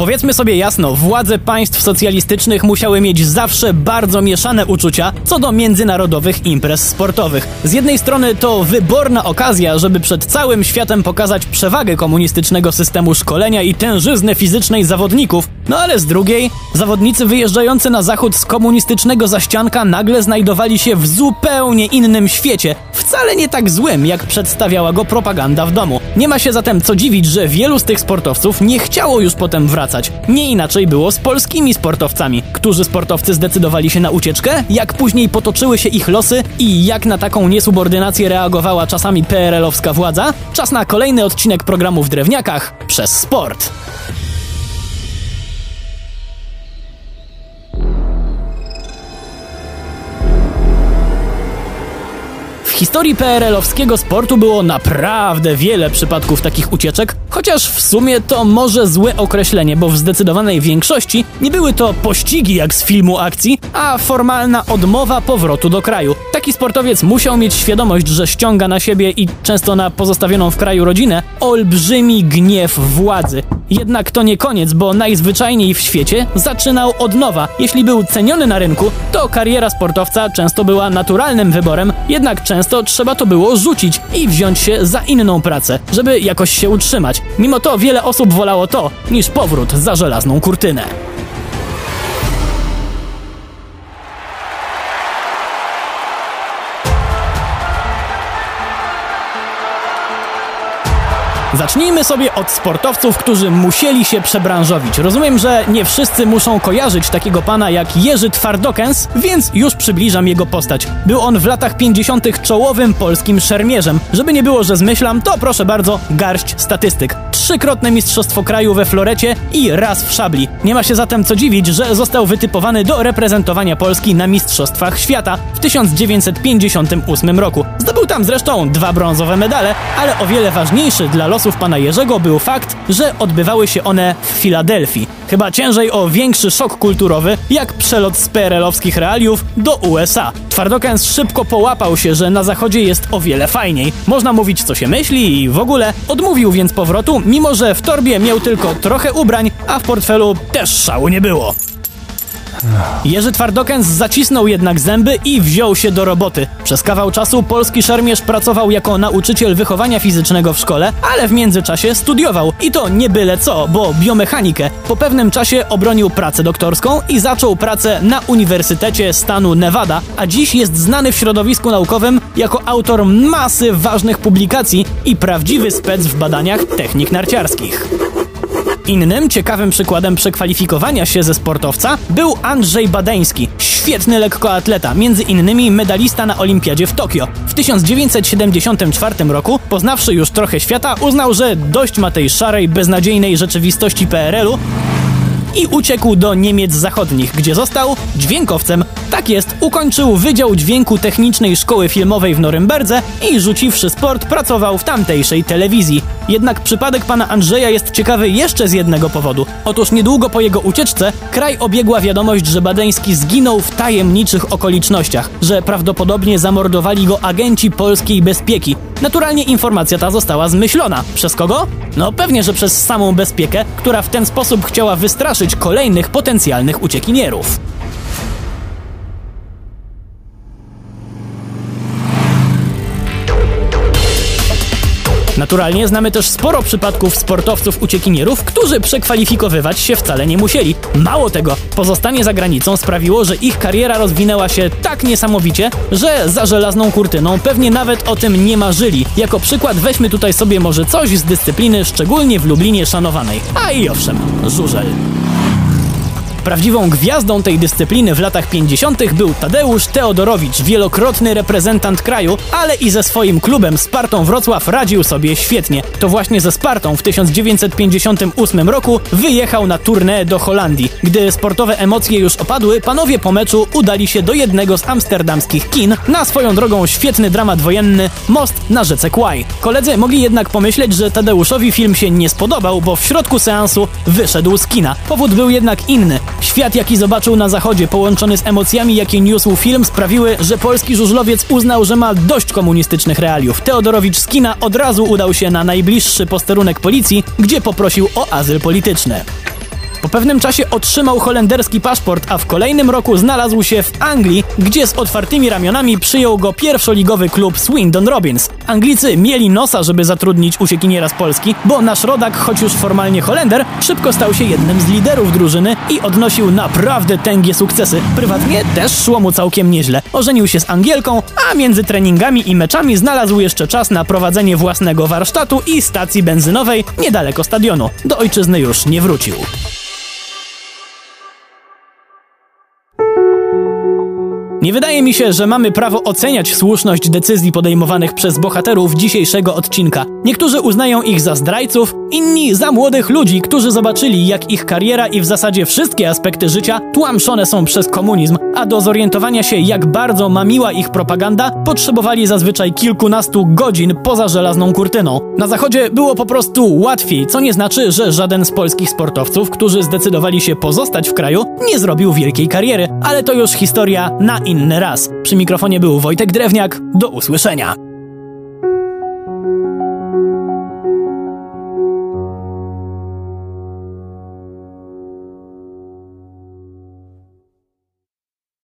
Powiedzmy sobie jasno, władze państw socjalistycznych musiały mieć zawsze bardzo mieszane uczucia co do międzynarodowych imprez sportowych. Z jednej strony to wyborna okazja, żeby przed całym światem pokazać przewagę komunistycznego systemu szkolenia i tężyzny fizycznej zawodników, no ale z drugiej, zawodnicy wyjeżdżający na zachód z komunistycznego zaścianka nagle znajdowali się w zupełnie innym świecie, wcale nie tak złym, jak przedstawiała go propaganda w domu. Nie ma się zatem co dziwić, że wielu z tych sportowców nie chciało już potem wracać. Nie inaczej było z polskimi sportowcami. Którzy sportowcy zdecydowali się na ucieczkę? Jak później potoczyły się ich losy i jak na taką niesubordynację reagowała czasami PRL-owska władza? Czas na kolejny odcinek programu w Drewniakach przez sport. Historii PRL-owskiego sportu było naprawdę wiele przypadków takich ucieczek, chociaż w sumie to może złe określenie, bo w zdecydowanej większości nie były to pościgi jak z filmu akcji, a formalna odmowa powrotu do kraju. Taki sportowiec musiał mieć świadomość, że ściąga na siebie i często na pozostawioną w kraju rodzinę olbrzymi gniew władzy. Jednak to nie koniec, bo najzwyczajniej w świecie zaczynał od nowa. Jeśli był ceniony na rynku, to kariera sportowca często była naturalnym wyborem, jednak często trzeba to było rzucić i wziąć się za inną pracę, żeby jakoś się utrzymać. Mimo to wiele osób wolało to, niż powrót za żelazną kurtynę. Zacznijmy sobie od sportowców, którzy musieli się przebranżowić. Rozumiem, że nie wszyscy muszą kojarzyć takiego pana jak Jerzy Twardokens, więc już przybliżam jego postać. Był on w latach 50. czołowym polskim szermierzem. Żeby nie było, że zmyślam, to proszę bardzo, garść statystyk. Trzykrotne mistrzostwo kraju we florecie i raz w szabli. Nie ma się zatem co dziwić, że został wytypowany do reprezentowania Polski na Mistrzostwach Świata w 1958 roku. Zdobył tam zresztą dwa brązowe medale, ale o wiele ważniejszy dla losów pana Jerzego był fakt, że odbywały się one w Filadelfii. Chyba ciężej o większy szok kulturowy, jak przelot z PRL-owskich realiów do USA. Twardokens szybko połapał się, że na zachodzie jest o wiele fajniej. Można mówić co się myśli i w ogóle odmówił więc powrotu, mimo że w torbie miał tylko trochę ubrań, a w portfelu też szału nie było. Jerzy Twardokens zacisnął jednak zęby i wziął się do roboty. Przez kawał czasu polski szermierz pracował jako nauczyciel wychowania fizycznego w szkole, ale w międzyczasie studiował. I to nie byle co, bo biomechanikę. Po pewnym czasie obronił pracę doktorską i zaczął pracę na Uniwersytecie stanu Nevada, a dziś jest znany w środowisku naukowym jako autor masy ważnych publikacji i prawdziwy spec w badaniach technik narciarskich. Innym ciekawym przykładem przekwalifikowania się ze sportowca był Andrzej Badeński, świetny lekkoatleta, między innymi medalista na Olimpiadzie w Tokio. W 1974 roku, poznawszy już trochę świata, uznał, że dość ma tej szarej, beznadziejnej rzeczywistości PRL-u i uciekł do Niemiec Zachodnich, gdzie został dźwiękowcem. Tak jest, ukończył Wydział Dźwięku Technicznej Szkoły Filmowej w Norymberdze i rzuciwszy sport pracował w tamtejszej telewizji. Jednak przypadek pana Andrzeja jest ciekawy jeszcze z jednego powodu. Otóż niedługo po jego ucieczce kraj obiegła wiadomość, że Badeński zginął w tajemniczych okolicznościach, że prawdopodobnie zamordowali go agenci polskiej bezpieki. Naturalnie informacja ta została zmyślona. Przez kogo? No pewnie, że przez samą bezpiekę, która w ten sposób chciała wystraszyć kolejnych potencjalnych uciekinierów. Naturalnie znamy też sporo przypadków sportowców uciekinierów, którzy przekwalifikowywać się wcale nie musieli. Mało tego, pozostanie za granicą sprawiło, że ich kariera rozwinęła się tak niesamowicie, że za żelazną kurtyną pewnie nawet o tym nie marzyli. Jako przykład weźmy tutaj sobie może coś z dyscypliny szczególnie w Lublinie szanowanej. A i owszem, żużel. Prawdziwą gwiazdą tej dyscypliny w latach 50. był Tadeusz Teodorowicz, wielokrotny reprezentant kraju, ale i ze swoim klubem Spartą Wrocław radził sobie świetnie. To właśnie ze Spartą w 1958 roku wyjechał na tournée do Holandii. Gdy sportowe emocje już opadły, panowie po meczu udali się do jednego z amsterdamskich kin na swoją drogą świetny dramat wojenny Most na rzece Kwaj. Koledzy mogli jednak pomyśleć, że Tadeuszowi film się nie spodobał, bo w środku seansu wyszedł z kina. Powód był jednak inny. Świat, jaki zobaczył na zachodzie, połączony z emocjami, jakie niósł film, sprawiły, że polski żużlowiec uznał, że ma dość komunistycznych realiów. Teodorowicz z kina od razu udał się na najbliższy posterunek policji, gdzie poprosił o azyl polityczny. Pewnym czasie otrzymał holenderski paszport, a w kolejnym roku znalazł się w Anglii, gdzie z otwartymi ramionami przyjął go pierwszoligowy klub Swindon Robins. Anglicy mieli nosa, żeby zatrudnić uciekiniera z Polski, bo nasz rodak, choć już formalnie Holender, szybko stał się jednym z liderów drużyny i odnosił naprawdę tęgie sukcesy. Prywatnie też szło mu całkiem nieźle. Ożenił się z Angielką, a między treningami i meczami znalazł jeszcze czas na prowadzenie własnego warsztatu i stacji benzynowej niedaleko stadionu. Do ojczyzny już nie wrócił. Nie wydaje mi się, że mamy prawo oceniać słuszność decyzji podejmowanych przez bohaterów dzisiejszego odcinka. Niektórzy uznają ich za zdrajców, inni za młodych ludzi, którzy zobaczyli, jak ich kariera i w zasadzie wszystkie aspekty życia tłamszone są przez komunizm, a do zorientowania się, jak bardzo mamiła ich propaganda, potrzebowali zazwyczaj kilkunastu godzin poza żelazną kurtyną. Na zachodzie było po prostu łatwiej, co nie znaczy, że żaden z polskich sportowców, którzy zdecydowali się pozostać w kraju, nie zrobił wielkiej kariery, ale to już historia na inny raz. Przy mikrofonie był Wojtek Drewniak. Do usłyszenia.